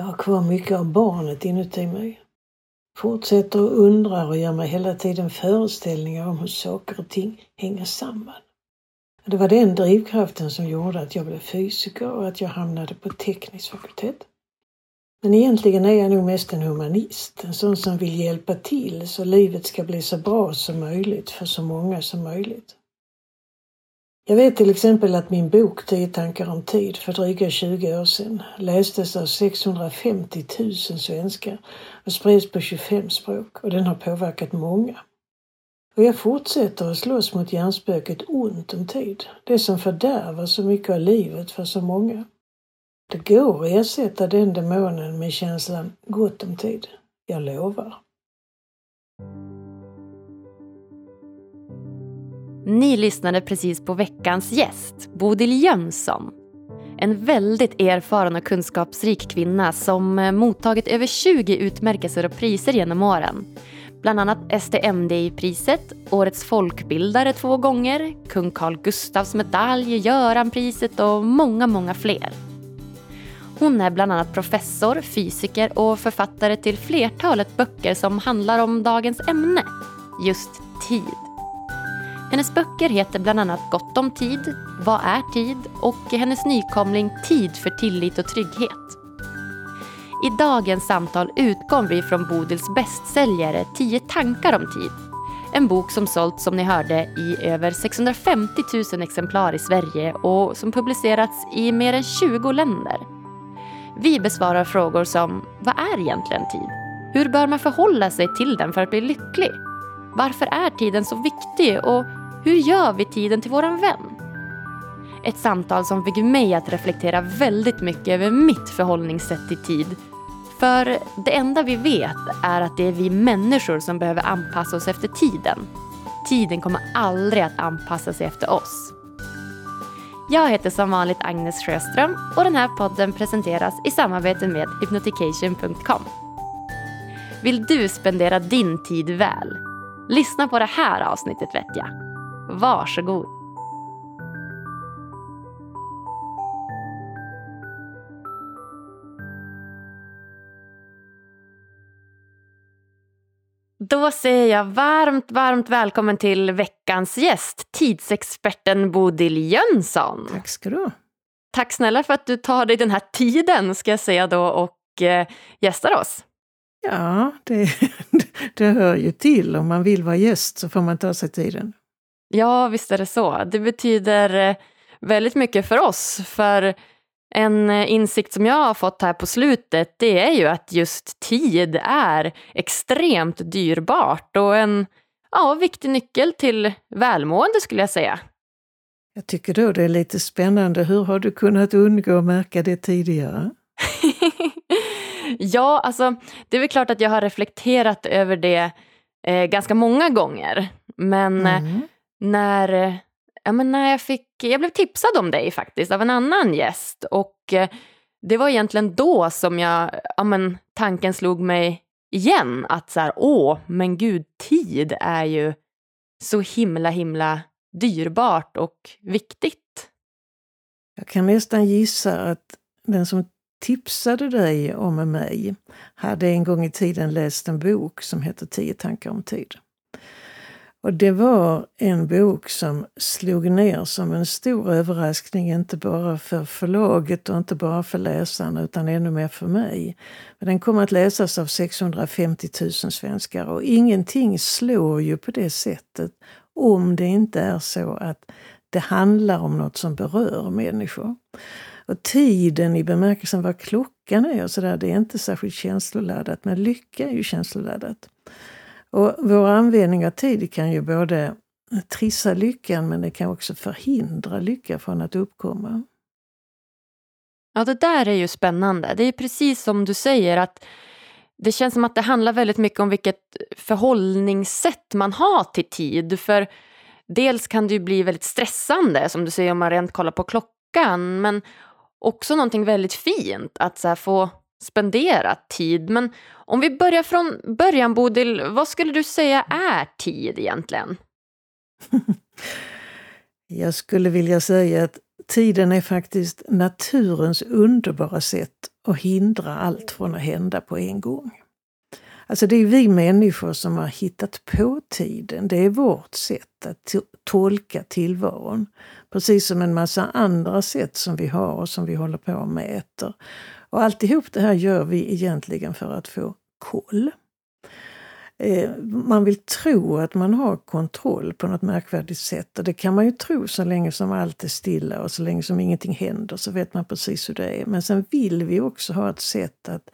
Jag har kvar mycket av barnet inuti mig. Fortsätter och undrar och gör mig hela tiden föreställningar om hur saker och ting hänger samman. Det var den drivkraften som gjorde att jag blev fysiker och att jag hamnade på teknisk fakultet. Men egentligen är jag nog mest en humanist, en sån som vill hjälpa till så livet ska bli så bra som möjligt för så många som möjligt. Jag vet till exempel att min bok Tio tankar om tid för dryga 20 år sedan lästes av 650 000 svenskar och spreds på 25 språk och den har påverkat många. Och jag fortsätter att slåss mot hjärnspöket ont om tid, det som fördärvar så mycket av livet för så många. Det går att ersätta den demonen med känslan gott om tid. Jag lovar. Ni lyssnade precis på veckans gäst, Bodil Jönsson. En väldigt erfaren och kunskapsrik kvinna som eh, mottagit över 20 utmärkelser och priser genom åren. Bland annat STMDI-priset, Årets folkbildare två gånger, kung Carl Gustavs medalj, Göranpriset och många, många fler. Hon är bland annat professor, fysiker och författare till flertalet böcker som handlar om dagens ämne, just tid. Hennes böcker heter bland annat Gott om tid, Vad är tid och hennes nykomling Tid för tillit och trygghet. I dagens samtal utgår vi från Bodils bästsäljare 10 tankar om tid. En bok som sålts, som ni hörde, i över 650 000 exemplar i Sverige och som publicerats i mer än 20 länder. Vi besvarar frågor som Vad är egentligen tid? Hur bör man förhålla sig till den för att bli lycklig? Varför är tiden så viktig och hur gör vi tiden till våran vän? Ett samtal som fick mig att reflektera väldigt mycket över mitt förhållningssätt till tid. För det enda vi vet är att det är vi människor som behöver anpassa oss efter tiden. Tiden kommer aldrig att anpassa sig efter oss. Jag heter som vanligt Agnes Sjöström och den här podden presenteras i samarbete med hypnotication.com. Vill du spendera din tid väl? Lyssna på det här avsnittet vet jag. Varsågod. Då säger jag varmt, varmt välkommen till veckans gäst, tidsexperten Bodil Jönsson. Tack ska du ha. Tack snälla för att du tar dig den här tiden, ska jag säga då, och eh, gästar oss. Ja, det, det hör ju till. Om man vill vara gäst så får man ta sig tiden. Ja, visst är det så. Det betyder eh, väldigt mycket för oss. För en eh, insikt som jag har fått här på slutet det är ju att just tid är extremt dyrbart och en ja, viktig nyckel till välmående skulle jag säga. Jag tycker då det är lite spännande. Hur har du kunnat undgå att märka det tidigare? ja, alltså det är väl klart att jag har reflekterat över det eh, ganska många gånger. Men eh, mm när eh, ja, men när jag, fick, jag blev tipsad om dig faktiskt av en annan gäst och eh, det var egentligen då som jag, ja, men, tanken slog mig igen att så här, åh, men gud, tid är ju så himla, himla dyrbart och viktigt. Jag kan nästan gissa att den som tipsade dig om mig hade en gång i tiden läst en bok som heter Tio tankar om tid. Och det var en bok som slog ner som en stor överraskning, inte bara för förlaget och inte bara för läsarna utan ännu mer för mig. Den kom att läsas av 650 000 svenskar och ingenting slår ju på det sättet om det inte är så att det handlar om något som berör människor. Och tiden i bemärkelsen vad klockan är och sådär, det är inte särskilt känsloladdat, men lycka är ju känsloladdat. Och vår användning av tid kan ju både trissa lyckan men det kan också förhindra lycka från att uppkomma. Ja, det där är ju spännande. Det är precis som du säger att det känns som att det handlar väldigt mycket om vilket förhållningssätt man har till tid. För dels kan det ju bli väldigt stressande, som du säger om man rent kollar på klockan, men också någonting väldigt fint att så få spendera tid. Men om vi börjar från början, Bodil, vad skulle du säga är tid egentligen? Jag skulle vilja säga att tiden är faktiskt naturens underbara sätt att hindra allt från att hända på en gång. Alltså det är vi människor som har hittat på tiden. Det är vårt sätt att tolka tillvaron. Precis som en massa andra sätt som vi har och som vi håller på och mäter. Och alltihop det här gör vi egentligen för att få koll. Eh, man vill tro att man har kontroll på något märkvärdigt sätt. Och det kan man ju tro så länge som allt är stilla och så länge som ingenting händer så vet man precis hur det är. Men sen vill vi också ha ett sätt att,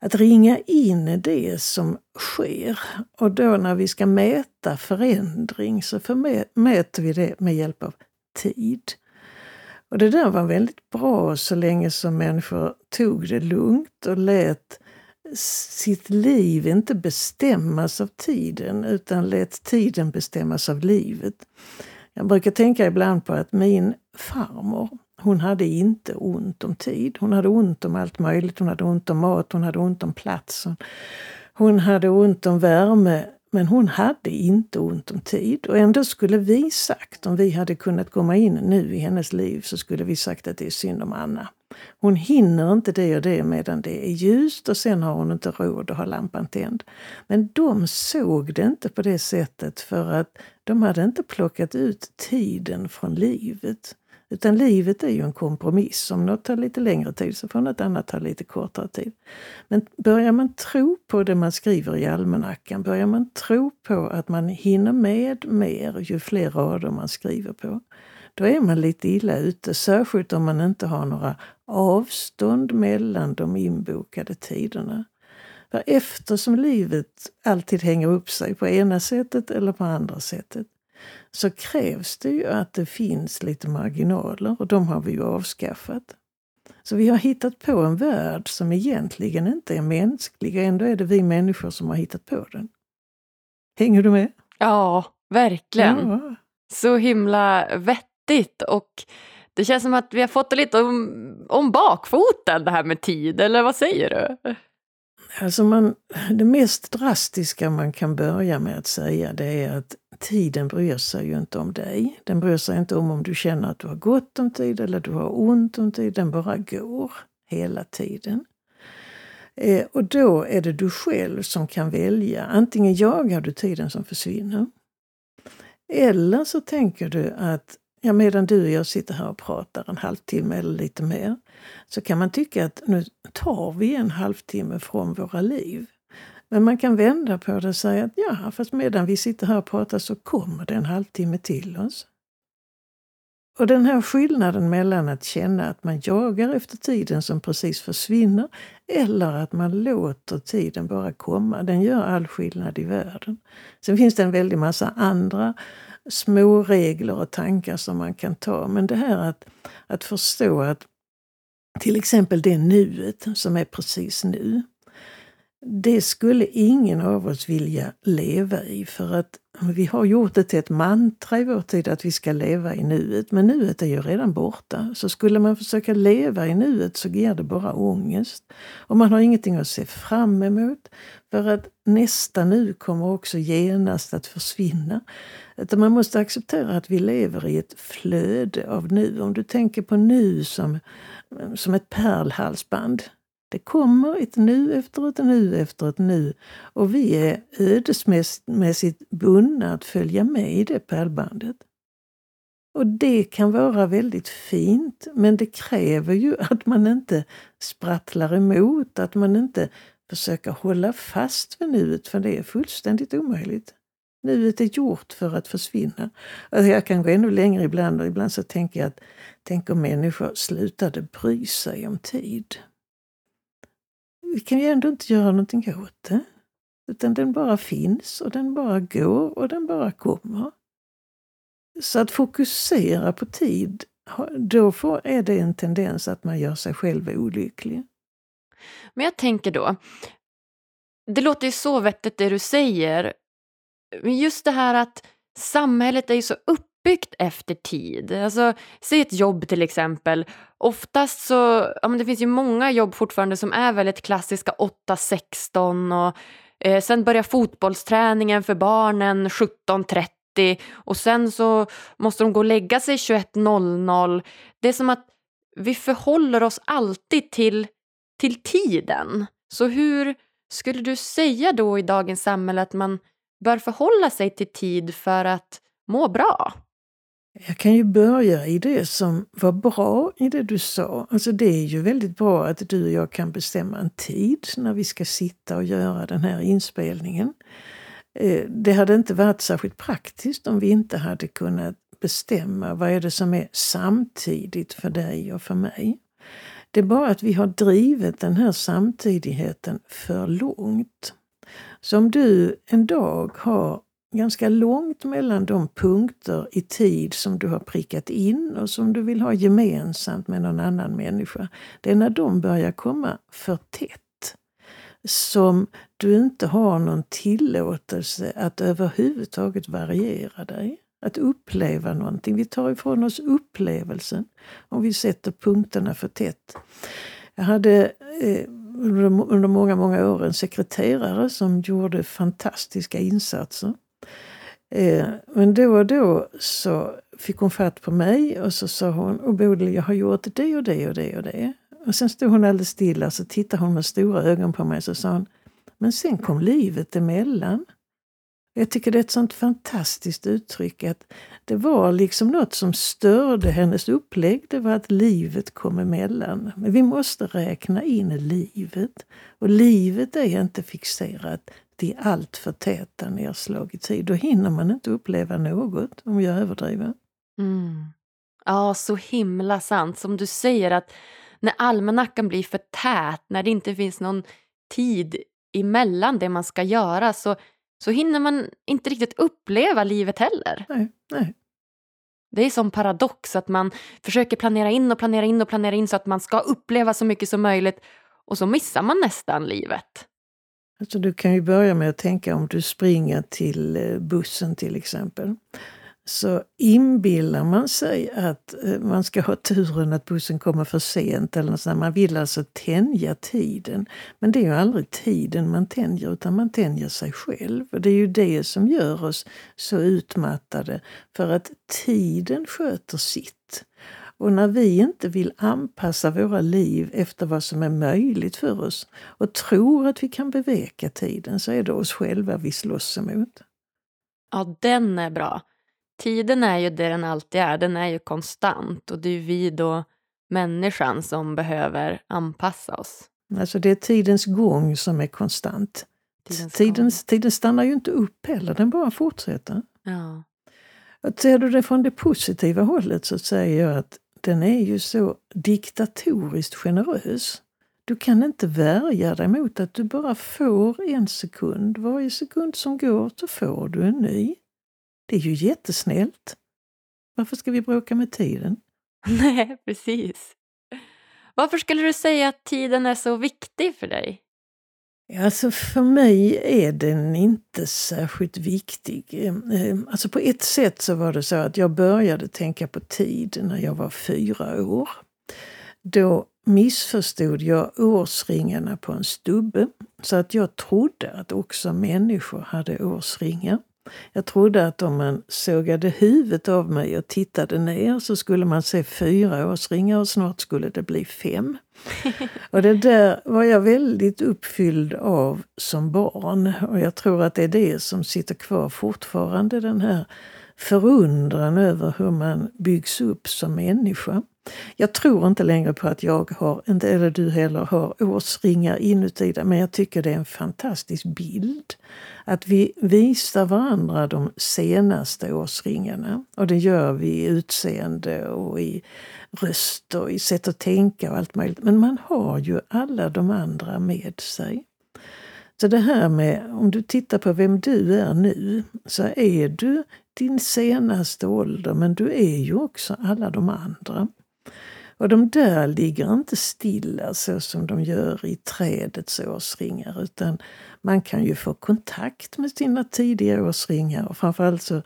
att ringa in det som sker. Och då när vi ska mäta förändring så mäter vi det med hjälp av tid. Och det där var väldigt bra så länge som människor tog det lugnt och lät sitt liv inte bestämmas av tiden utan lät tiden bestämmas av livet. Jag brukar tänka ibland på att min farmor, hon hade inte ont om tid. Hon hade ont om allt möjligt. Hon hade ont om mat, hon hade ont om plats. Hon hade ont om värme. Men hon hade inte ont om tid. Och ändå skulle vi sagt, om vi hade kunnat komma in nu i hennes liv, så skulle vi sagt att det är synd om Anna. Hon hinner inte det och det medan det är ljust och sen har hon inte råd att ha lampan tänd. Men de såg det inte på det sättet för att de hade inte plockat ut tiden från livet. Utan livet är ju en kompromiss. Om något tar lite längre tid så får något annat ta lite kortare tid. Men börjar man tro på det man skriver i almanackan, börjar man tro på att man hinner med mer ju fler rader man skriver på, då är man lite illa ute. Särskilt om man inte har några avstånd mellan de inbokade tiderna. För eftersom livet alltid hänger upp sig på ena sättet eller på andra sättet så krävs det ju att det finns lite marginaler och de har vi ju avskaffat. Så vi har hittat på en värld som egentligen inte är mänsklig och ändå är det vi människor som har hittat på den. Hänger du med? Ja, verkligen. Ja. Så himla vettigt och det känns som att vi har fått det lite om, om bakfoten det här med tid, eller vad säger du? Alltså man, det mest drastiska man kan börja med att säga det är att tiden bryr sig ju inte om dig. Den bryr sig inte om om du känner att du har gott om tid eller du har ont om tid. Den bara går hela tiden. Eh, och då är det du själv som kan välja. Antingen jagar du tiden som försvinner. Eller så tänker du att ja, medan du och jag sitter här och pratar en halvtimme eller lite mer så kan man tycka att nu tar vi en halvtimme från våra liv. Men man kan vända på det och säga att ja, fast medan vi sitter här och pratar så kommer det en halvtimme till oss. Och den här skillnaden mellan att känna att man jagar efter tiden som precis försvinner eller att man låter tiden bara komma, den gör all skillnad i världen. Sen finns det en väldig massa andra små regler och tankar som man kan ta. Men det här att, att förstå att till exempel det nuet som är precis nu. Det skulle ingen av oss vilja leva i för att vi har gjort det till ett mantra i vår tid att vi ska leva i nuet. Men nuet är ju redan borta. Så skulle man försöka leva i nuet så ger det bara ångest. Och man har ingenting att se fram emot. För att nästa nu kommer också genast att försvinna. Utan man måste acceptera att vi lever i ett flöde av nu. Om du tänker på nu som, som ett pärlhalsband. Det kommer ett nu efter ett nu efter ett nu och vi är ödesmässigt bundna att följa med i det pärlbandet. Och det kan vara väldigt fint, men det kräver ju att man inte sprattlar emot, att man inte försöker hålla fast vid nuet, för det är fullständigt omöjligt. Nuet är gjort för att försvinna. Alltså jag kan gå ännu längre ibland och ibland så tänker jag att tänk om människor slutade bry sig om tid. Vi kan ju ändå inte göra någonting åt det. Utan den bara finns och den bara går och den bara kommer. Så att fokusera på tid, då får, är det en tendens att man gör sig själv olycklig. Men jag tänker då, det låter ju så vettigt det du säger. Men just det här att samhället är ju så uppbyggt efter tid. Alltså, säg ett jobb till exempel. Oftast så, ja men det finns ju många jobb fortfarande som är väldigt klassiska 8-16 och eh, sen börjar fotbollsträningen för barnen 17.30 och sen så måste de gå och lägga sig 21.00. Det är som att vi förhåller oss alltid till till tiden. Så hur skulle du säga då i dagens samhälle att man bör förhålla sig till tid för att må bra? Jag kan ju börja i det som var bra i det du sa. Alltså det är ju väldigt bra att du och jag kan bestämma en tid när vi ska sitta och göra den här inspelningen. Eh, det hade inte varit särskilt praktiskt om vi inte hade kunnat bestämma vad är det som är samtidigt för dig och för mig. Det är bara att vi har drivit den här samtidigheten för långt. Så om du en dag har ganska långt mellan de punkter i tid som du har prickat in och som du vill ha gemensamt med någon annan människa. Det är när de börjar komma för tätt som du inte har någon tillåtelse att överhuvudtaget variera dig. Att uppleva någonting. Vi tar ifrån oss upplevelsen om vi sätter punkterna för tätt. Jag hade eh, under många, många år en sekreterare som gjorde fantastiska insatser. Eh, men då och då så fick hon fatt på mig och så sa hon, och Bodil jag har gjort det och det och det och det. Och sen stod hon alldeles stilla så tittade hon med stora ögon på mig och så sa hon, men sen kom livet emellan. Jag tycker det är ett sånt fantastiskt uttryck att det var liksom något som störde hennes upplägg. Det var att livet kom emellan. Men vi måste räkna in livet. Och livet är inte fixerat till allt för täta nedslag i. Då hinner man inte uppleva något, om jag överdriver. Mm. Ja, så himla sant. Som du säger att när almanackan blir för tät, när det inte finns någon tid emellan det man ska göra så, så hinner man inte riktigt uppleva livet heller. Nej, nej. Det är som paradox att man försöker planera in och planera in och planera in så att man ska uppleva så mycket som möjligt och så missar man nästan livet. Alltså du kan ju börja med att tänka om du springer till eh, bussen till exempel så inbillar man sig att eh, man ska ha turen att bussen kommer för sent. eller något sånt. Man vill alltså tänja tiden. Men det är ju aldrig tiden man tänjer utan man tänjer sig själv. Och Det är ju det som gör oss så utmattade. För att tiden sköter sitt. Och när vi inte vill anpassa våra liv efter vad som är möjligt för oss och tror att vi kan beveka tiden så är det oss själva vi slåss emot. Ja, den är bra. Tiden är ju det den alltid är, den är ju konstant och det är vi då, människan, som behöver anpassa oss. Alltså det är tidens gång som är konstant. tiden, tiden stannar ju inte upp heller, den bara fortsätter. Ja. Ser du det från det positiva hållet så säger jag att den är ju så diktatoriskt generös. Du kan inte värja dig mot att du bara får en sekund. Varje sekund som går så får du en ny. Det är ju jättesnällt. Varför ska vi bråka med tiden? Nej, precis. Varför skulle du säga att tiden är så viktig för dig? Alltså för mig är den inte särskilt viktig. Ehm, ehm, alltså på ett sätt så var det så att jag började tänka på tid när jag var fyra år. Då missförstod jag årsringarna på en stubbe så att jag trodde att också människor hade årsringar. Jag trodde att om man sågade huvudet av mig och tittade ner så skulle man se fyra årsringar och snart skulle det bli fem. och det där var jag väldigt uppfylld av som barn och jag tror att det är det som sitter kvar fortfarande, den här förundran över hur man byggs upp som människa. Jag tror inte längre på att jag har, inte eller du heller, har årsringar inuti det, men jag tycker det är en fantastisk bild. Att vi visar varandra de senaste årsringarna. Och det gör vi i utseende och i röst och i sätt att tänka och allt möjligt. Men man har ju alla de andra med sig. Så det här med, om du tittar på vem du är nu, så är du din senaste ålder, men du är ju också alla de andra. Och de där ligger inte stilla så som de gör i trädets årsringar utan man kan ju få kontakt med sina tidiga årsringar och framförallt så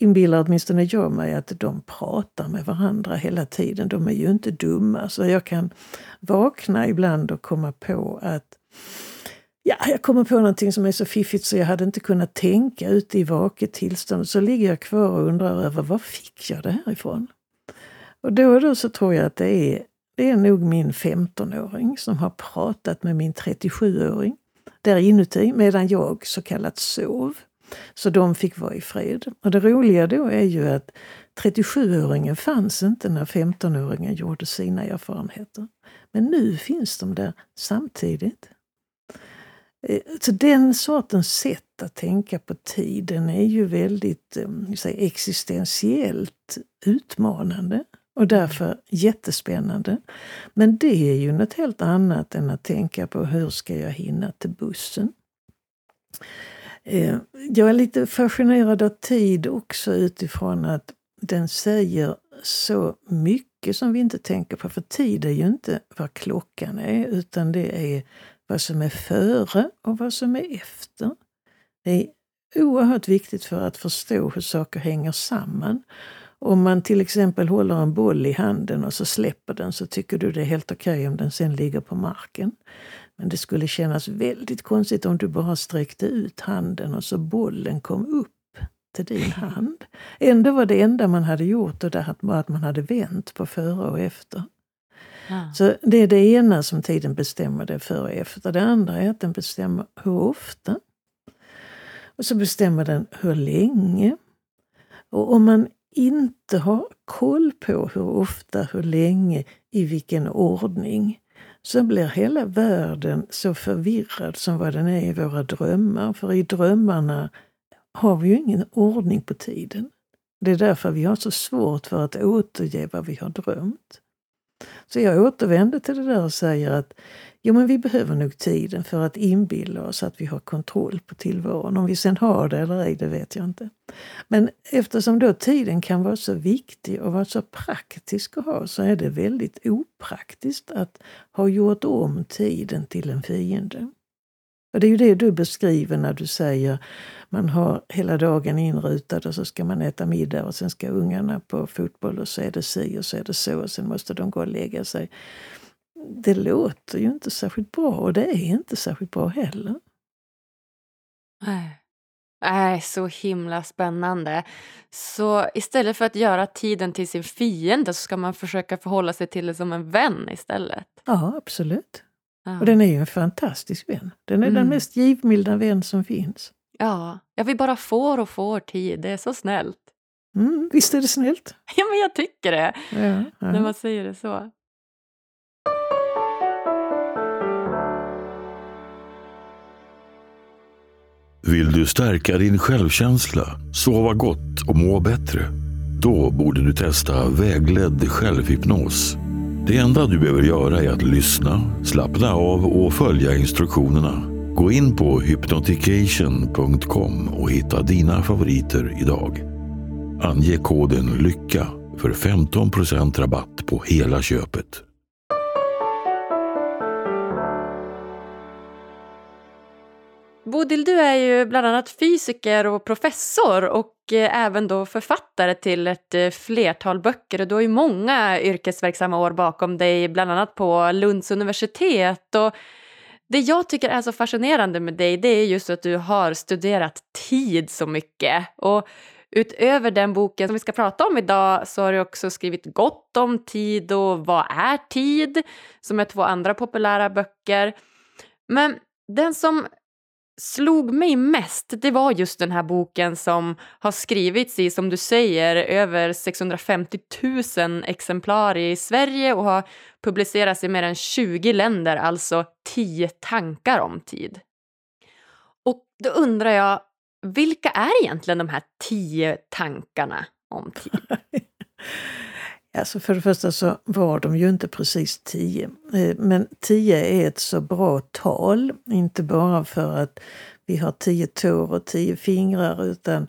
inbillar åtminstone jag mig att de pratar med varandra hela tiden. De är ju inte dumma så jag kan vakna ibland och komma på att Ja, jag kommer på någonting som är så fiffigt så jag hade inte kunnat tänka ute i vaket tillstånd. Så ligger jag kvar och undrar över var fick jag det här ifrån? Och då och då så tror jag att det är, det är nog min 15-åring som har pratat med min 37-åring där inuti medan jag så kallat sov. Så de fick vara i fred. Och det roliga då är ju att 37-åringen fanns inte när 15-åringen gjorde sina erfarenheter. Men nu finns de där samtidigt. Eh, så den sortens sätt att tänka på tiden är ju väldigt eh, säga, existentiellt utmanande och därför jättespännande. Men det är ju något helt annat än att tänka på hur ska jag hinna till bussen. Eh, jag är lite fascinerad av tid också utifrån att den säger så mycket som vi inte tänker på. För tid är ju inte vad klockan är, utan det är vad som är före och vad som är efter. Det är oerhört viktigt för att förstå hur saker hänger samman. Om man till exempel håller en boll i handen och så släpper den så tycker du det är helt okej okay om den sen ligger på marken. Men det skulle kännas väldigt konstigt om du bara sträckte ut handen och så bollen kom upp till din hand. Ändå var det enda man hade gjort och det var att man hade vänt på före och efter. Ja. Så det är det ena som tiden bestämmer, det före och efter. Det andra är att den bestämmer hur ofta. Och så bestämmer den hur länge. Och om man inte har koll på hur ofta, hur länge, i vilken ordning, så blir hela världen så förvirrad som vad den är i våra drömmar. För i drömmarna har vi ju ingen ordning på tiden. Det är därför vi har så svårt för att återge vad vi har drömt. Så jag återvänder till det där och säger att jo, men vi behöver nog tiden för att inbilla oss att vi har kontroll på tillvaron. Om vi sen har det eller ej, det vet jag inte. Men eftersom då tiden kan vara så viktig och vara så praktisk att ha så är det väldigt opraktiskt att ha gjort om tiden till en fiende. Och det är ju det du beskriver när du säger man har hela dagen inrutad och så ska man äta middag och sen ska ungarna på fotboll och så är det si och så är det så och sen måste de gå och lägga sig. Det låter ju inte särskilt bra och det är inte särskilt bra heller. Nej. Nej, så himla spännande. Så istället för att göra tiden till sin fiende så ska man försöka förhålla sig till det som en vän istället? Ja, absolut. Ja. Och den är ju en fantastisk vän. Den är mm. den mest givmilda vän som finns. Ja, ja, vi bara får och får tid. Det är så snällt. Mm, visst är det snällt? Ja, men jag tycker det. Ja, ja. När man säger det så. Vill du stärka din självkänsla, sova gott och må bättre? Då borde du testa vägledd självhypnos det enda du behöver göra är att lyssna, slappna av och följa instruktionerna. Gå in på hypnotication.com och hitta dina favoriter idag. Ange koden LYCKA för 15% rabatt på hela köpet. Bodil, du är ju bland annat fysiker och professor och eh, även då författare till ett eh, flertal böcker. Och du har ju många yrkesverksamma år bakom dig, bland annat på Lunds universitet. Och det jag tycker är så fascinerande med dig det är just att du har studerat tid så mycket. Och utöver den boken som vi ska prata om idag så har du också skrivit Gott om tid och Vad är tid? som är två andra populära böcker. Men den som slog mig mest det var just den här boken som har skrivits i, som du säger, över 650 000 exemplar i Sverige och har publicerats i mer än 20 länder, alltså 10 tankar om tid. Och då undrar jag, vilka är egentligen de här 10 tankarna om tid? Alltså för det första så var de ju inte precis tio. Eh, men tio är ett så bra tal, inte bara för att vi har tio tår och tio fingrar utan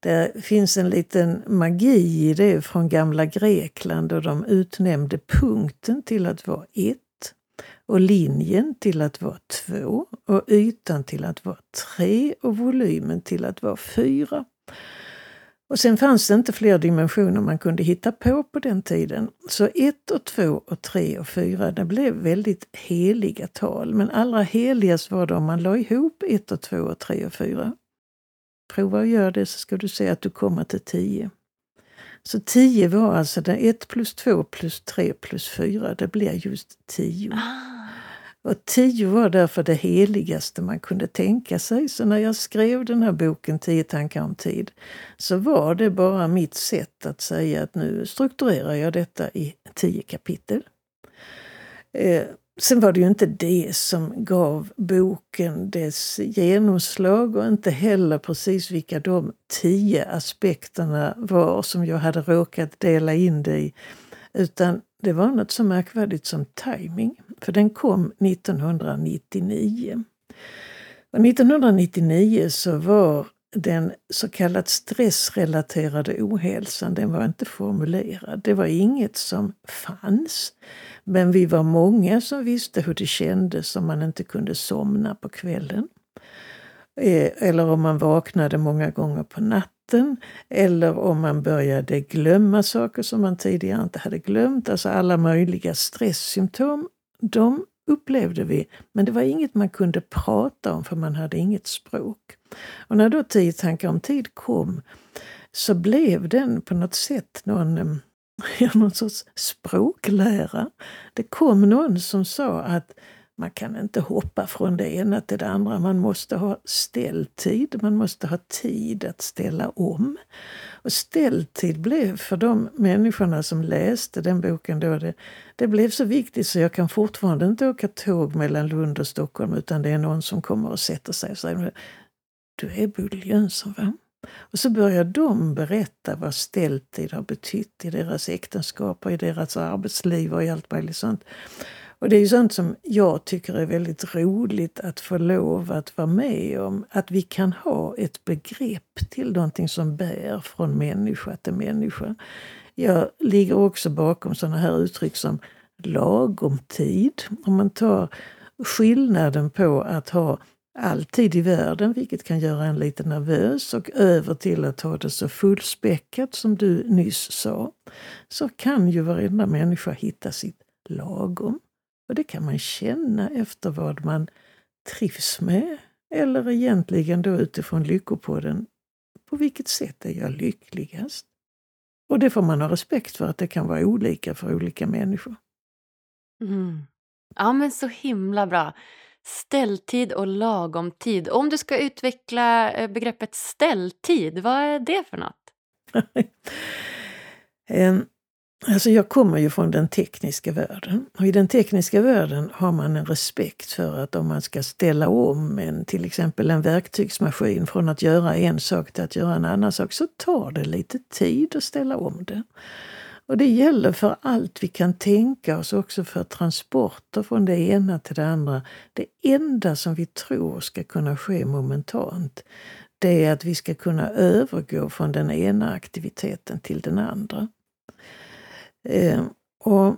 det finns en liten magi i det från gamla Grekland och de utnämnde punkten till att vara ett och linjen till att vara två och ytan till att vara tre och volymen till att vara fyra. Och sen fanns det inte fler dimensioner man kunde hitta på på den tiden. Så ett och två och tre och fyra, det blev väldigt heliga tal. Men allra heligast var det om man la ihop ett och två och tre och fyra. Prova att göra det så ska du se att du kommer till tio. Så 10 var alltså 1 plus 2 plus 3 plus 4, det blir just 10. Ah. Och tio var därför det heligaste man kunde tänka sig. Så när jag skrev den här boken Tio tankar om tid så var det bara mitt sätt att säga att nu strukturerar jag detta i tio kapitel. Eh, Sen var det ju inte det som gav boken dess genomslag och inte heller precis vilka de tio aspekterna var som jag hade råkat dela in det i. Utan det var något så märkvärdigt som timing. För den kom 1999. Och 1999 så var den så kallat stressrelaterade ohälsan, den var inte formulerad. Det var inget som fanns. Men vi var många som visste hur det kändes om man inte kunde somna på kvällen. Eh, eller om man vaknade många gånger på natten. Eller om man började glömma saker som man tidigare inte hade glömt. Alltså alla möjliga stresssymptom. De upplevde vi, men det var inget man kunde prata om för man hade inget språk. Och när då Tio tankar om tid kom så blev den på något sätt någon eh, någon sorts språklära. Det kom någon som sa att man kan inte hoppa från det ena till det andra. Man måste ha ställtid, man måste ha tid att ställa om. Och ställtid blev för de människorna som läste den boken då, det, det blev så viktigt så jag kan fortfarande inte åka tåg mellan Lund och Stockholm utan det är någon som kommer och sätter sig och säger Du är Bodil Jönsson va? Och så börjar de berätta vad ställtid har betytt i deras äktenskap och i deras arbetsliv och i allt möjligt sånt. Och det är ju sånt som jag tycker är väldigt roligt att få lov att vara med om. Att vi kan ha ett begrepp till någonting som bär från människa till människa. Jag ligger också bakom sådana här uttryck som lagom tid. Om man tar skillnaden på att ha alltid i världen, vilket kan göra en lite nervös och över till att ha det så fullspäckat som du nyss sa, så kan ju varenda människa hitta sitt lagom. Och det kan man känna efter vad man trivs med eller egentligen då utifrån Lyckopodden. På vilket sätt är jag lyckligast? Och det får man ha respekt för att det kan vara olika för olika människor. Mm. Ja men så himla bra. Ställtid och lagom tid. Om du ska utveckla eh, begreppet ställtid, vad är det för något? alltså jag kommer ju från den tekniska världen. Och I den tekniska världen har man en respekt för att om man ska ställa om en, till exempel en verktygsmaskin från att göra en sak till att göra en annan sak så tar det lite tid att ställa om det. Och det gäller för allt vi kan tänka oss, också för transporter från det ena till det andra. Det enda som vi tror ska kunna ske momentant, det är att vi ska kunna övergå från den ena aktiviteten till den andra. Eh, och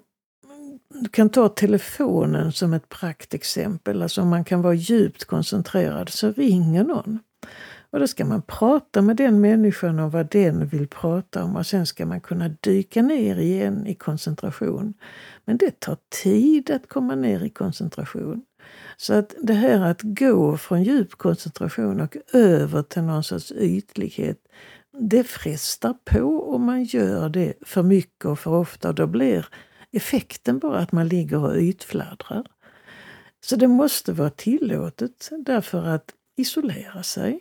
du kan ta telefonen som ett praktexempel. Alltså om man kan vara djupt koncentrerad så ringer någon. Och då ska man prata med den människan om vad den vill prata om och sen ska man kunna dyka ner igen i koncentration. Men det tar tid att komma ner i koncentration. Så att det här att gå från djup koncentration och över till någon sorts ytlighet, det frestar på om man gör det för mycket och för ofta. Då blir effekten bara att man ligger och ytfladdrar. Så det måste vara tillåtet därför att isolera sig.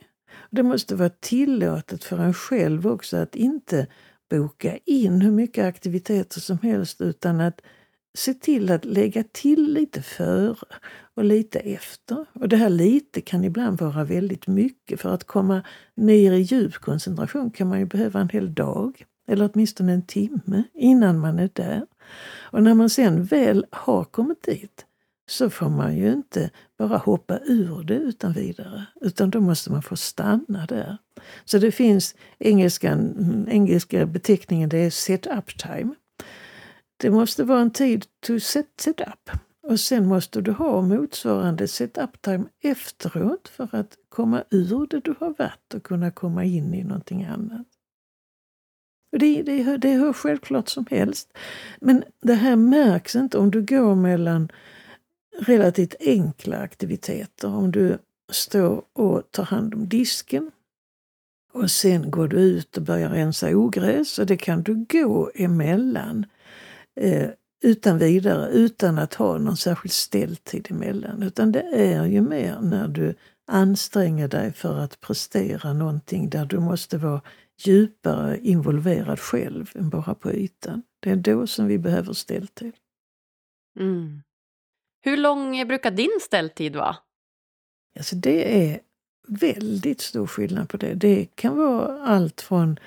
Det måste vara tillåtet för en själv också att inte boka in hur mycket aktiviteter som helst utan att se till att lägga till lite före och lite efter. Och det här lite kan ibland vara väldigt mycket. För att komma ner i djup koncentration kan man ju behöva en hel dag eller åtminstone en timme innan man är där. Och när man sen väl har kommit dit så får man ju inte bara hoppa ur det utan vidare. Utan då måste man få stanna där. Så det finns engelskan, engelska beteckningen, det är set up time. Det måste vara en tid to set, set up. Och sen måste du ha motsvarande set up time efteråt för att komma ur det du har varit och kunna komma in i någonting annat. Och det, det, det är hur självklart som helst. Men det här märks inte om du går mellan relativt enkla aktiviteter. Om du står och tar hand om disken Och sen går du ut och börjar rensa ogräs och det kan du gå emellan eh, utan vidare, utan att ha någon särskild ställtid emellan. Utan det är ju mer när du anstränger dig för att prestera någonting där du måste vara djupare involverad själv än bara på ytan. Det är då som vi behöver ställtid. Mm. Hur lång brukar din ställtid vara? Alltså det är väldigt stor skillnad på det. Det kan vara allt från,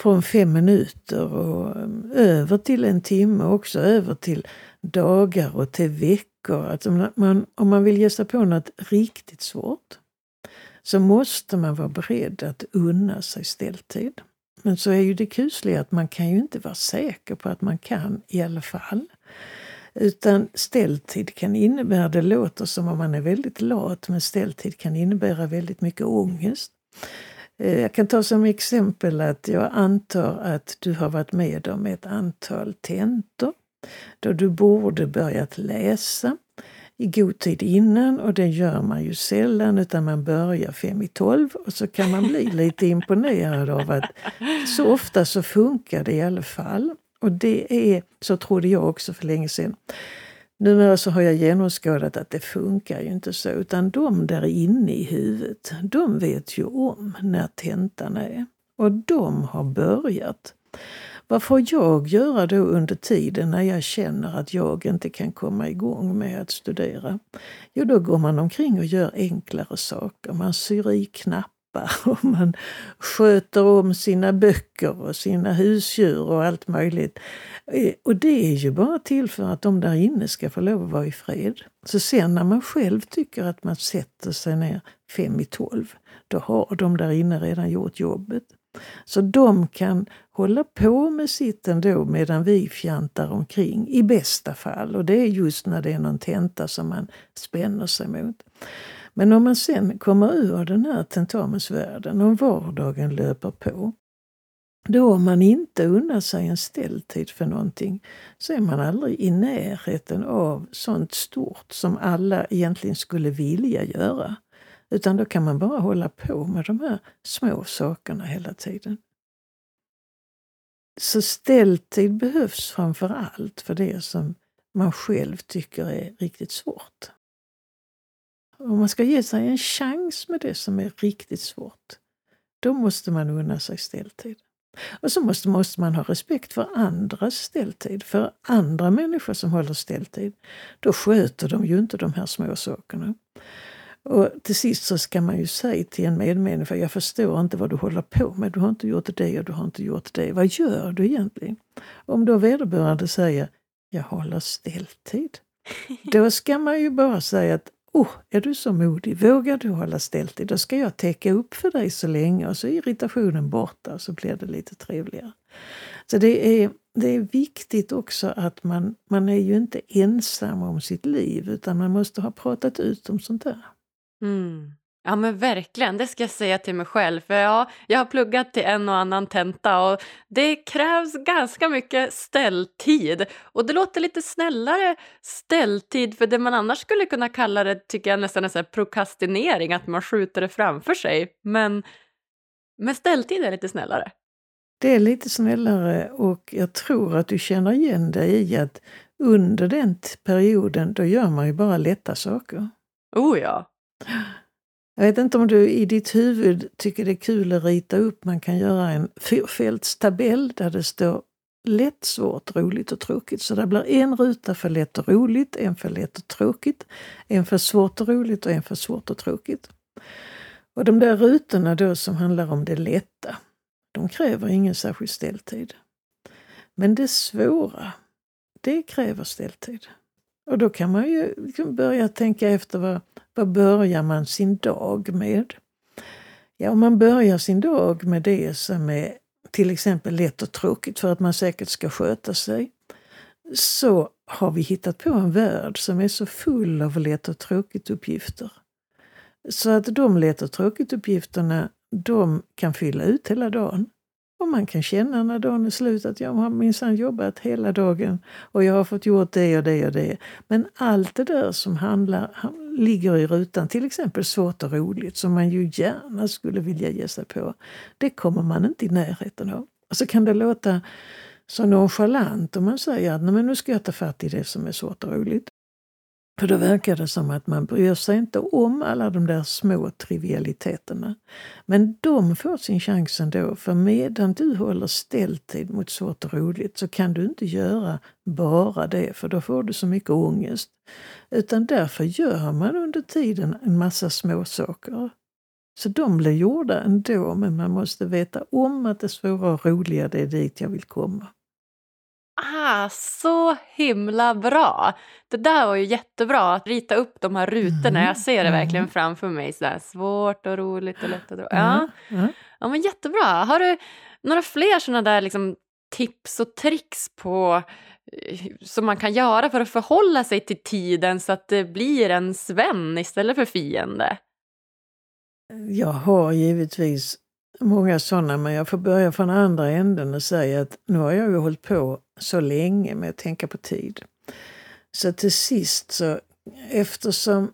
från fem minuter och mm, över till en timme också, över till dagar och till veckor. Alltså man, om man vill ge sig på något riktigt svårt så måste man vara beredd att unna sig ställtid. Men så är ju det kusliga att man kan ju inte vara säker på att man kan i alla fall. Utan ställtid kan innebära, det låter som om man är väldigt lat, men ställtid kan innebära väldigt mycket ångest. Eh, jag kan ta som exempel att jag antar att du har varit med om ett antal tentor då du borde börjat läsa i god tid innan och det gör man ju sällan utan man börjar fem i tolv och så kan man bli lite imponerad av att så ofta så funkar det i alla fall. Och det är, så trodde jag också för länge sedan. Numera så har jag genomskådat att det funkar ju inte så, utan de där inne i huvudet, de vet ju om när tentan är. Och de har börjat. Vad får jag göra då under tiden när jag känner att jag inte kan komma igång med att studera? Jo, då går man omkring och gör enklare saker. Man syr i knappar och man sköter om sina böcker och sina husdjur och allt möjligt. Eh, och det är ju bara till för att de där inne ska få lov att vara i fred. Så sen när man själv tycker att man sätter sig ner fem i tolv, då har de där inne redan gjort jobbet. Så de kan hålla på med sitt ändå medan vi fjantar omkring, i bästa fall. Och det är just när det är någon tenta som man spänner sig mot. Men om man sen kommer ur den här tentamensvärlden och vardagen löper på, då om man inte unnar sig en ställtid för någonting så är man aldrig i närheten av sånt stort som alla egentligen skulle vilja göra. Utan då kan man bara hålla på med de här små sakerna hela tiden. Så ställtid behövs framför allt för det som man själv tycker är riktigt svårt. Om man ska ge sig en chans med det som är riktigt svårt, då måste man unna sig ställtid. Och så måste, måste man ha respekt för andras ställtid, för andra människor som håller ställtid. Då sköter de ju inte de här små sakerna. Och till sist så ska man ju säga till en medmänniska, jag förstår inte vad du håller på med, du har inte gjort det och du har inte gjort det. Vad gör du egentligen? Om då vederbörande säger, jag håller ställtid. Då ska man ju bara säga att Oh, är du så modig? Vågar du hålla ställt dig? Då ska jag täcka upp för dig så länge och så är irritationen borta och så blir det lite trevligare. Så det är, det är viktigt också att man, man är ju inte ensam om sitt liv utan man måste ha pratat ut om sånt där. Mm. Ja men verkligen, det ska jag säga till mig själv. För ja, jag har pluggat till en och annan tenta och det krävs ganska mycket ställtid. Och det låter lite snällare ställtid för det man annars skulle kunna kalla det tycker jag nästan är prokrastinering, att man skjuter det framför sig. Men, men ställtid är lite snällare. Det är lite snällare och jag tror att du känner igen dig i att under den perioden då gör man ju bara lätta saker. Oh ja. Jag vet inte om du i ditt huvud tycker det är kul att rita upp, man kan göra en fyrfältstabell där det står lätt, svårt, roligt och tråkigt. Så det blir en ruta för lätt och roligt, en för lätt och tråkigt, en för svårt och roligt och en för svårt och tråkigt. Och de där rutorna då som handlar om det lätta, de kräver ingen särskild ställtid. Men det svåra, det kräver ställtid. Och då kan man ju liksom börja tänka efter vad, vad börjar man sin dag med? Ja, om man börjar sin dag med det som är till exempel lätt och tråkigt för att man säkert ska sköta sig, så har vi hittat på en värld som är så full av lätt och tråkigt uppgifter. Så att de lätt och tråkigt uppgifterna, de kan fylla ut hela dagen. Och man kan känna när dagen är slut att jag har minsann jobbat hela dagen och jag har fått gjort det och det och det. Men allt det där som handlar, ligger i rutan, till exempel svårt och roligt, som man ju gärna skulle vilja ge sig på, det kommer man inte i närheten av. Och så kan det låta så nonchalant om man säger att men nu ska jag ta fatt i det som är svårt och roligt. För då verkar det som att man bryr sig inte om alla de där små trivialiteterna. Men de får sin chans ändå, för medan du håller ställtid mot svårt och roligt så kan du inte göra bara det, för då får du så mycket ångest. Utan därför gör man under tiden en massa små saker. Så de blir gjorda ändå, men man måste veta om att det svåra och roliga, det är dit jag vill komma. Ah, så himla bra! Det där var ju jättebra, att rita upp de här rutorna. Mm. Jag ser det verkligen mm. framför mig. Så svårt och roligt och lätt och. Ja. Mm. ja, men jättebra. Har du några fler sådana där liksom, tips och tricks på eh, som man kan göra för att förhålla sig till tiden så att det blir en vän istället för fiende? Jag har givetvis många sådana, men jag får börja från andra änden och säga att nu har jag ju hållit på så länge med att tänka på tid. Så till sist så, eftersom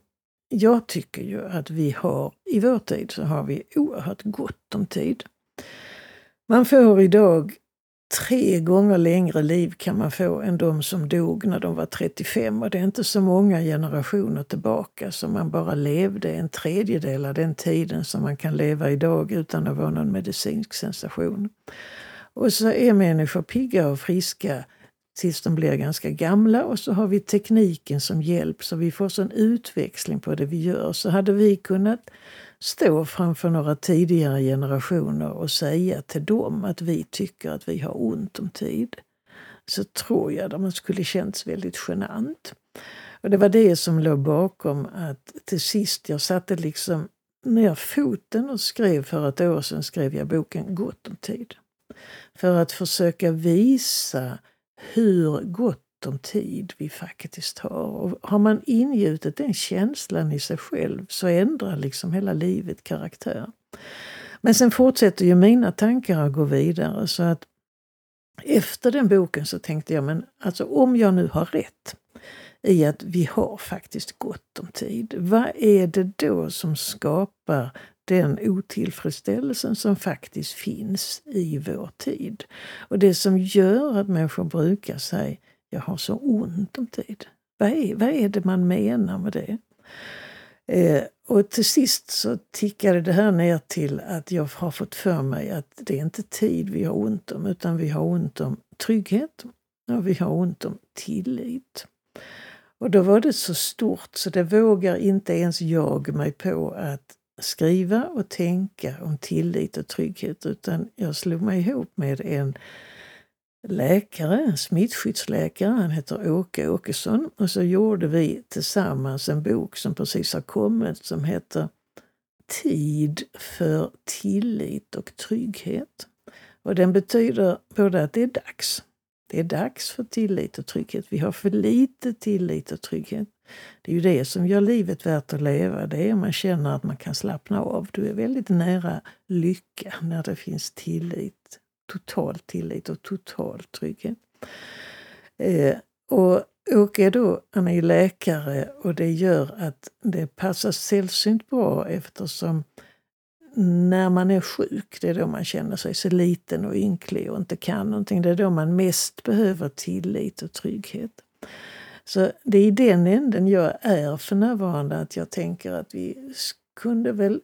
jag tycker ju att vi har, i vår tid så har vi oerhört gott om tid. Man får idag tre gånger längre liv kan man få än de som dog när de var 35 och det är inte så många generationer tillbaka som man bara levde en tredjedel av den tiden som man kan leva idag utan att vara någon medicinsk sensation. Och så är människor pigga och friska tills de blir ganska gamla och så har vi tekniken som hjälp så vi får sån utväxling på det vi gör. Så hade vi kunnat stå framför några tidigare generationer och säga till dem att vi tycker att vi har ont om tid så tror jag att man skulle känts väldigt genant. Och det var det som låg bakom att till sist jag satte liksom ner foten och skrev för ett år sedan skrev jag boken Gott om tid. För att försöka visa hur gott om tid vi faktiskt har. Och har man ingjutit den känslan i sig själv så ändrar liksom hela livet karaktär. Men sen fortsätter ju mina tankar att gå vidare så att efter den boken så tänkte jag, men alltså om jag nu har rätt i att vi har faktiskt gott om tid. Vad är det då som skapar den otillfredsställelsen som faktiskt finns i vår tid? Och det som gör att människor brukar säga jag har så ont om tid. Vad är, vad är det man menar med det? Eh, och till sist så tickade det här ner till att jag har fått för mig att det är inte tid vi har ont om, utan vi har ont om trygghet och vi har ont om tillit. Och då var det så stort så det vågar inte ens jag mig på att skriva och tänka om tillit och trygghet utan jag slog mig ihop med en läkare, en smittskyddsläkare, han heter Åke Åkesson. Och så gjorde vi tillsammans en bok som precis har kommit som heter Tid för tillit och trygghet. Och den betyder både att det är dags. Det är dags för tillit och trygghet. Vi har för lite tillit och trygghet. Det är ju det som gör livet värt att leva. Det är om man känner att man kan slappna av. Du är väldigt nära lycka när det finns tillit total tillit och total trygghet. Eh, och Åke då, han är ju läkare och det gör att det passar sällsynt bra eftersom när man är sjuk, det är då man känner sig så liten och ynklig och inte kan någonting. Det är då man mest behöver tillit och trygghet. Så det är i den änden jag är för närvarande, att jag tänker att vi kunde väl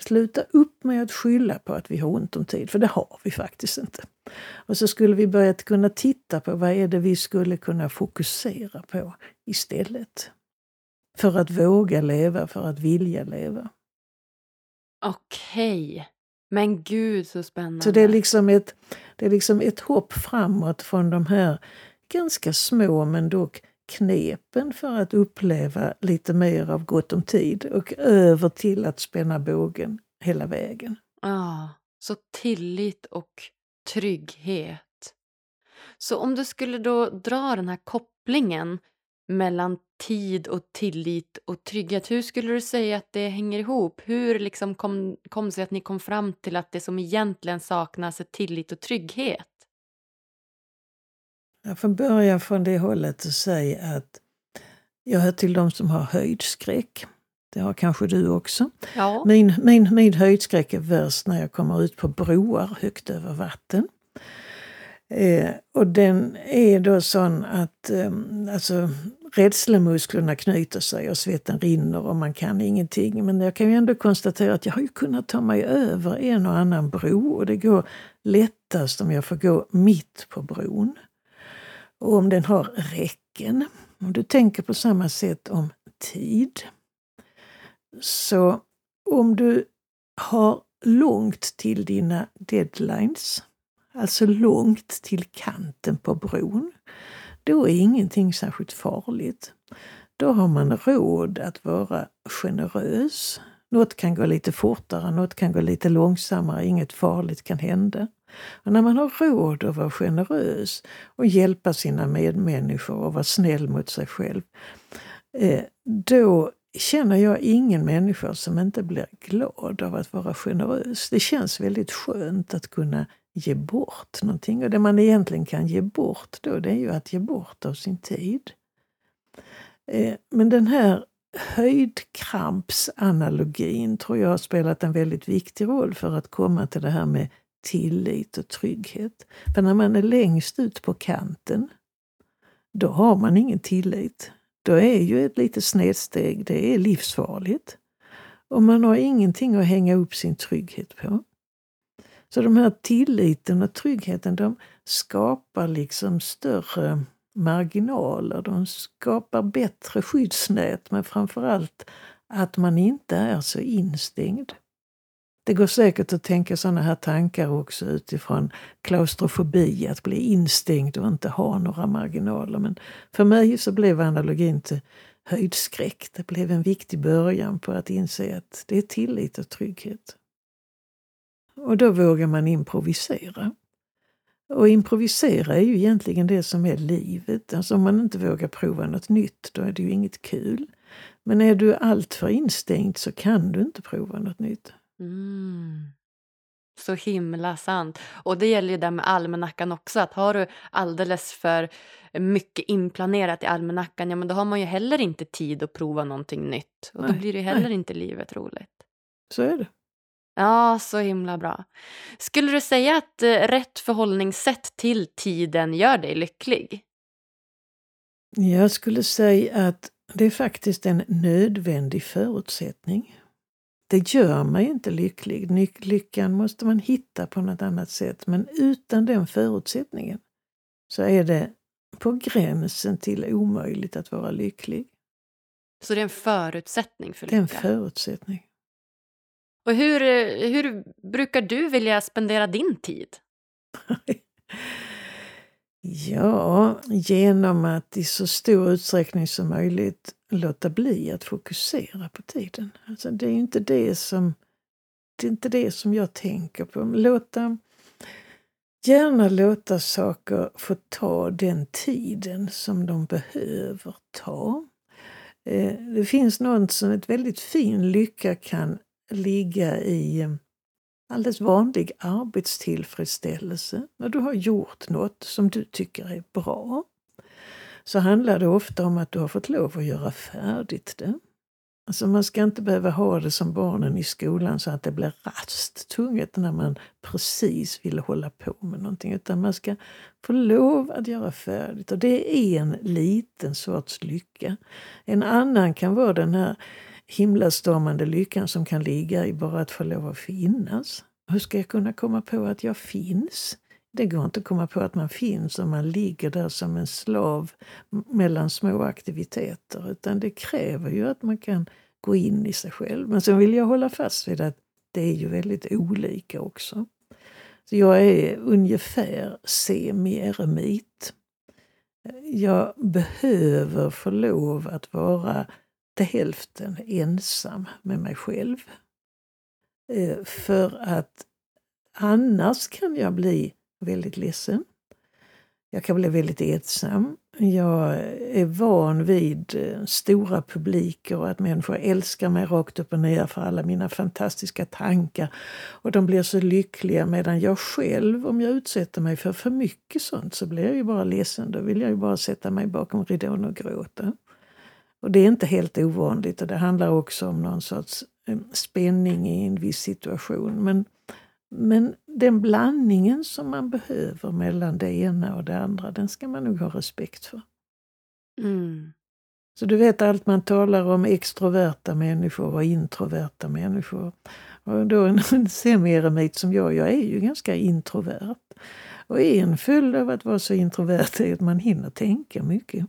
sluta upp med att skylla på att vi har ont om tid, för det har vi faktiskt inte. Och så skulle vi börja kunna titta på vad är det vi skulle kunna fokusera på istället. För att våga leva, för att vilja leva. Okej. Men gud så spännande. Så det är, liksom ett, det är liksom ett hopp framåt från de här ganska små men dock knepen för att uppleva lite mer av gott om tid och över till att spänna bågen hela vägen. Ja, så tillit och trygghet. Så om du skulle då dra den här kopplingen mellan tid och tillit och trygghet. Hur skulle du säga att det hänger ihop? Hur liksom kom, kom det sig att ni kom fram till att det som egentligen saknas är tillit och trygghet? Jag får börja från det hållet och säga att jag hör till de som har höjdskräck. Det har kanske du också. Ja. Min, min, min höjdskräck är värst när jag kommer ut på broar högt över vatten. Eh, och den är då sån att eh, alltså, rädslemusklerna knyter sig och svetten rinner och man kan ingenting. Men jag kan ju ändå konstatera att jag har ju kunnat ta mig över en och annan bro och det går lättast om jag får gå mitt på bron. Och om den har räcken. Om du tänker på samma sätt om tid. Så om du har långt till dina deadlines, alltså långt till kanten på bron, då är ingenting särskilt farligt. Då har man råd att vara generös. Något kan gå lite fortare, något kan gå lite långsammare, inget farligt kan hända. Och när man har råd att vara generös och hjälpa sina medmänniskor och vara snäll mot sig själv, eh, då känner jag ingen människa som inte blir glad av att vara generös. Det känns väldigt skönt att kunna ge bort någonting. Och det man egentligen kan ge bort då, det är ju att ge bort av sin tid. Eh, men den här höjdkrampsanalogin tror jag har spelat en väldigt viktig roll för att komma till det här med tillit och trygghet. För när man är längst ut på kanten, då har man ingen tillit. Då är ju ett litet snedsteg, det är livsfarligt. Och man har ingenting att hänga upp sin trygghet på. Så de här tilliten och tryggheten, de skapar liksom större marginaler. De skapar bättre skyddsnät, men framförallt att man inte är så instängd. Det går säkert att tänka sådana här tankar också utifrån klaustrofobi, att bli instängd och inte ha några marginaler. Men för mig så blev analogin till höjdskräck. Det blev en viktig början på att inse att det är tillit och trygghet. Och då vågar man improvisera. Och improvisera är ju egentligen det som är livet. Alltså om man inte vågar prova något nytt, då är det ju inget kul. Men är du alltför instängd så kan du inte prova något nytt. Mm. Så himla sant. Och det gäller ju det med almanackan också. Att har du alldeles för mycket inplanerat i almanackan, ja men då har man ju heller inte tid att prova någonting nytt. Och Nej, då blir det heller nej. inte livet roligt. Så är det. Ja, så himla bra. Skulle du säga att eh, rätt förhållningssätt till tiden gör dig lycklig? Jag skulle säga att det är faktiskt en nödvändig förutsättning. Det gör mig inte lycklig. Lyckan måste man hitta på något annat sätt. Men utan den förutsättningen så är det på gränsen till omöjligt att vara lycklig. Så det är en förutsättning för Det är en lycka? förutsättning. Och hur, eh, hur brukar du vilja spendera din tid? Ja, genom att i så stor utsträckning som möjligt låta bli att fokusera på tiden. Alltså det är inte det som, det är inte det som jag tänker på. Låta, gärna låta saker få ta den tiden som de behöver ta. Eh, det finns något som ett väldigt fin lycka kan ligga i mm, alldeles vanlig arbetstillfredsställelse. När du har gjort något som du tycker är bra så handlar det ofta om att du har fått lov att göra färdigt det. Alltså man ska inte behöva ha det som barnen i skolan så att det blir rasttunget när man precis vill hålla på med någonting. Utan man ska få lov att göra färdigt. Och det är en liten sorts lycka. En annan kan vara den här himlastormande lyckan som kan ligga i bara att få lov att finnas. Hur ska jag kunna komma på att jag finns? Det går inte att komma på att man finns om man ligger där som en slav mellan små aktiviteter. Utan det kräver ju att man kan gå in i sig själv. Men sen vill jag hålla fast vid att det är ju väldigt olika också. Så jag är ungefär semi-eremit. Jag behöver få lov att vara till hälften ensam med mig själv. Eh, för att annars kan jag bli väldigt ledsen. Jag kan bli väldigt ensam jag är van vid eh, stora publiker och att människor älskar mig rakt upp och ner för alla mina fantastiska tankar. Och de blir så lyckliga medan jag själv, om jag utsätter mig för för mycket sånt så blir jag ju bara ledsen. Då vill jag ju bara sätta mig bakom ridån och gråta. Och det är inte helt ovanligt och det handlar också om någon sorts eh, spänning i en viss situation. Men, men den blandningen som man behöver mellan det ena och det andra, den ska man nog ha respekt för. Mm. Så du vet allt man talar om extroverta människor och introverta människor. Och då en semi-eremit som jag, jag är ju ganska introvert. Och en följd av att vara så introvert är att man hinner tänka mycket.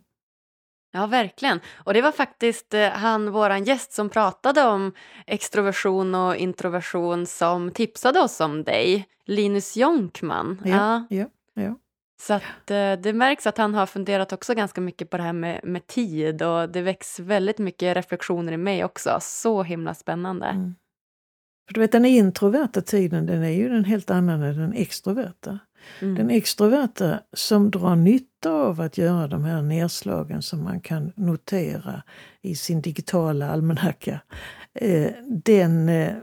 Ja, verkligen. Och det var faktiskt eh, han, våran gäst, som pratade om extroversion och introversion som tipsade oss om dig, Linus Jonkman. Ja, ja, ja. Så att, eh, det märks att han har funderat också ganska mycket på det här med, med tid och det väcks väldigt mycket reflektioner i mig också. Så himla spännande. Mm. För du vet, den introverta tiden den är ju en helt annan än den extroverta. Mm. Den extroverta som drar nytta av att göra de här nedslagen som man kan notera i sin digitala almanacka, eh, den eh,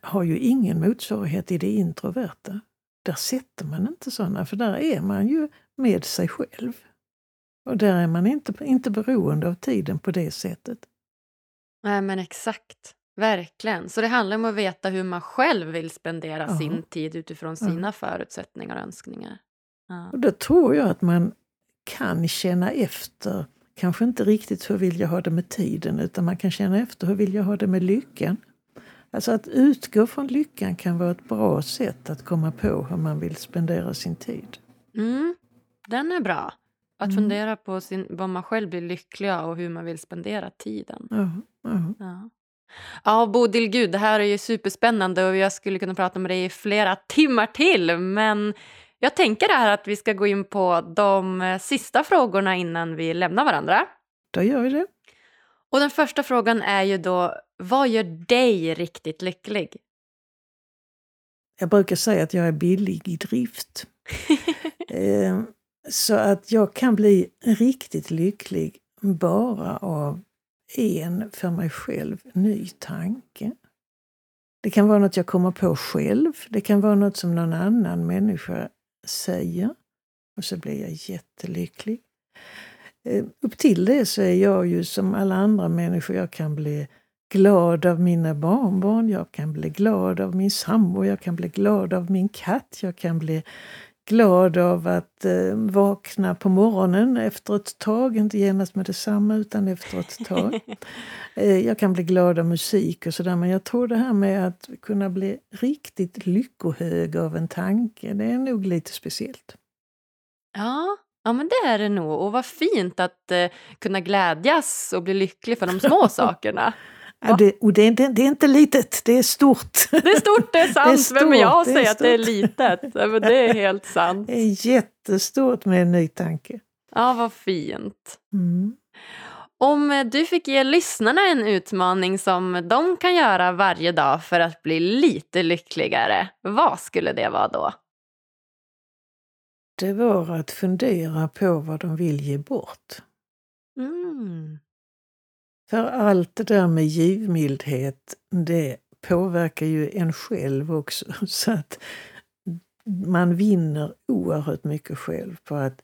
har ju ingen motsvarighet i det introverta. Där sätter man inte sådana, för där är man ju med sig själv. Och där är man inte, inte beroende av tiden på det sättet. Nej, men exakt. Verkligen. Så det handlar om att veta hur man själv vill spendera Ja. sin tid utifrån sina förutsättningar och önskningar. Ja. Och då tror jag att man kan känna efter, kanske inte riktigt hur vill jag ha det med tiden, utan man kan känna efter hur vill jag ha det med lyckan. Alltså att utgå från lyckan kan vara ett bra sätt att komma på hur man vill spendera sin tid. Mm, den är bra. Att Mm. fundera på sin, vad man själv blir lycklig av och hur man vill spendera tiden. Ja, ja. Ja. Ja, Bodil, gud, det här är ju superspännande och jag skulle kunna prata med dig i flera timmar till. Men jag tänker här att vi ska gå in på de eh, sista frågorna innan vi lämnar varandra. Då gör vi det. Och den första frågan är ju då, vad gör dig riktigt lycklig? Jag brukar säga att jag är billig i drift. Eh, Så att jag kan bli riktigt lycklig bara av en för mig själv ny tanke. Det kan vara något jag kommer på själv. Det kan vara något som någon annan människa säger. Och så blir jag jättelycklig. Eh, upp till det så är jag ju som alla andra människor. Jag kan bli glad av mina barnbarn, jag kan bli glad av min sambo, jag kan bli glad av min katt, jag kan bli glad av att eh, vakna på morgonen efter ett tag, inte genast med detsamma utan efter ett tag. Eh, jag kan bli glad av musik och sådär men jag tror det här med att kunna bli riktigt lyckohög av en tanke, det är nog lite speciellt. Ja, ja men det är det nog. Och vad fint att eh, kunna glädjas och bli lycklig för de små sakerna. Ja, det, och det, är inte- det är inte litet, det är stort. Det är stort, det är sant. Det är Vem är jag att stort, säga att det är stort. litet? Men det är helt sant. Det är jättestort med en ny tanke. Ja, vad fint. Mm. Om eh, du fick ge lyssnarna en utmaning som de kan göra varje dag för att bli lite lyckligare, vad skulle det vara då? Det var att fundera på vad de vill ge bort. Mm. För allt det där med givmildhet, det påverkar ju en själv också. Så att man vinner oerhört mycket själv på att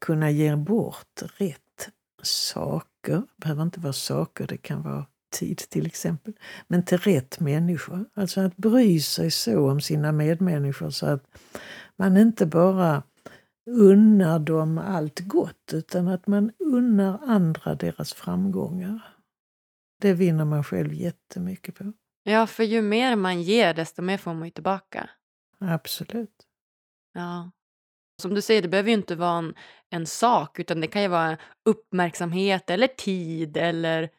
kunna ge bort rätt saker. Det behöver inte vara saker, det kan vara tid till exempel. Men till rätt människor. Alltså att bry sig så om sina medmänniskor så att man inte bara unnar dem allt gott utan att man unnar andra deras framgångar. Det vinner man själv jättemycket på. Ja, för ju mer man ger desto mer får man ju tillbaka. Absolut. Ja. Som du säger, det behöver ju inte vara en, en sak utan det kan ju vara uppmärksamhet eller tid eller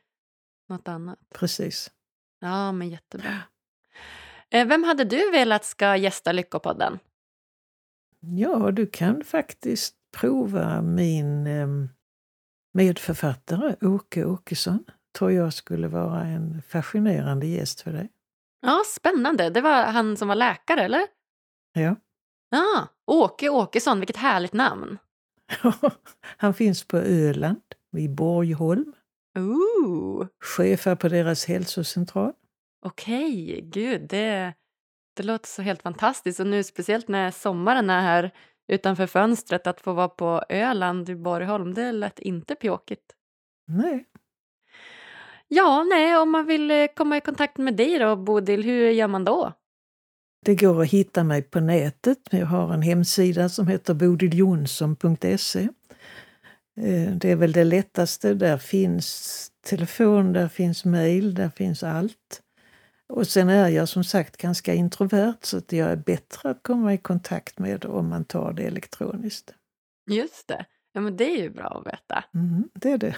något annat. Precis. Ja, men jättebra. Eh, Vem hade du velat ska gästa Lyckopodden? Ja, du kan faktiskt prova min eh, medförfattare Åke Åkesson. Tror jag skulle vara en fascinerande gäst för dig. Ja, spännande. Det var han som var läkare, eller? Ja. Ja, Åke Åkesson, vilket härligt namn. Han finns på Öland, vid Borgholm. Ooh. Chefar på deras hälsocentral. Okej, gud, det, det låter så helt fantastiskt. Och nu speciellt när sommaren är här utanför fönstret, att få vara på Öland i Borgholm, det lät inte pjåkigt. Nej. Ja, nej, om man vill eh, komma i kontakt med dig då, Bodil, hur gör man då? Det går att hitta mig på nätet. Jag har en hemsida som heter bodiljonsson.se. Eh, det är väl det lättaste. Där finns telefon, där finns mejl, där finns allt. Och sen är jag som sagt ganska introvert så att jag är bättre att komma i kontakt med om man tar det elektroniskt. Just det. Ja, men det är ju bra att veta. Mm, det är det.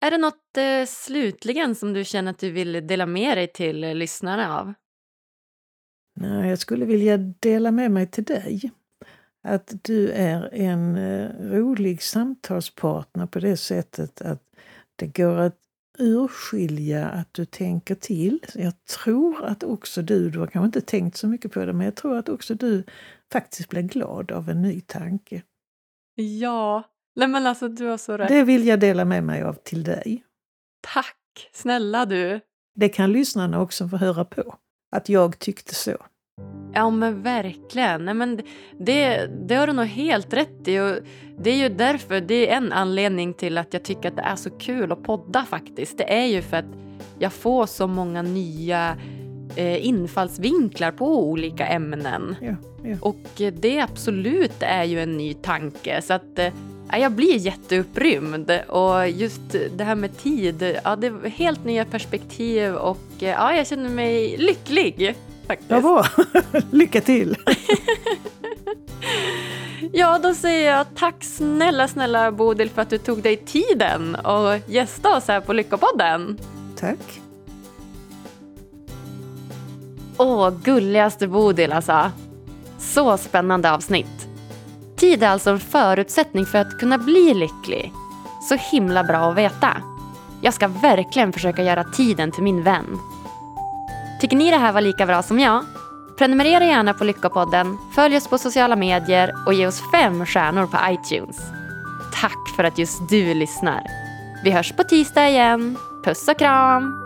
Är det något eh, slutligen som du känner att du vill dela med dig till eh, lyssnarna av? Nej, jag skulle vilja dela med mig till dig. Att du är en eh, rolig samtalspartner på det sättet att det går att urskilja att du tänker till. Jag tror att också du, du har kanske inte tänkt så mycket på det, men jag tror att också du faktiskt blir glad av en ny tanke. Ja, nej men alltså du har så rätt. Det vill jag dela med mig av till dig. Tack, snälla du. Det kan lyssnarna också få höra på, att jag tyckte så. Ja men verkligen. Nej, men det, det har du nog helt rätt i. Och det är ju därför, det är en anledning till att jag tycker att det är så kul att podda faktiskt. Det är ju för att jag får så många nya eh, infallsvinklar på olika ämnen. Ja, ja. Och det absolut är ju en ny tanke. Så att eh, jag blir jätteupprymd. Och just det här med tid, ja, det är helt nya perspektiv och eh, ja, jag känner mig lycklig. Faktiskt. Ja, bra. Lycka till! Ja, då säger jag tack snälla, snälla Bodil för att du tog dig tiden och gästa oss här på Lyckopodden. Tack. Åh, gulligaste Bodil alltså. Så spännande avsnitt. Tid är alltså en förutsättning för att kunna bli lycklig. Så himla bra att veta. Jag ska verkligen försöka göra tiden till min vän. Tycker ni det här var lika bra som jag? Prenumerera gärna på Lyckopodden, följ oss på sociala medier och ge oss fem stjärnor på iTunes. Tack för att just du lyssnar. Vi hörs på tisdag igen. Puss och kram!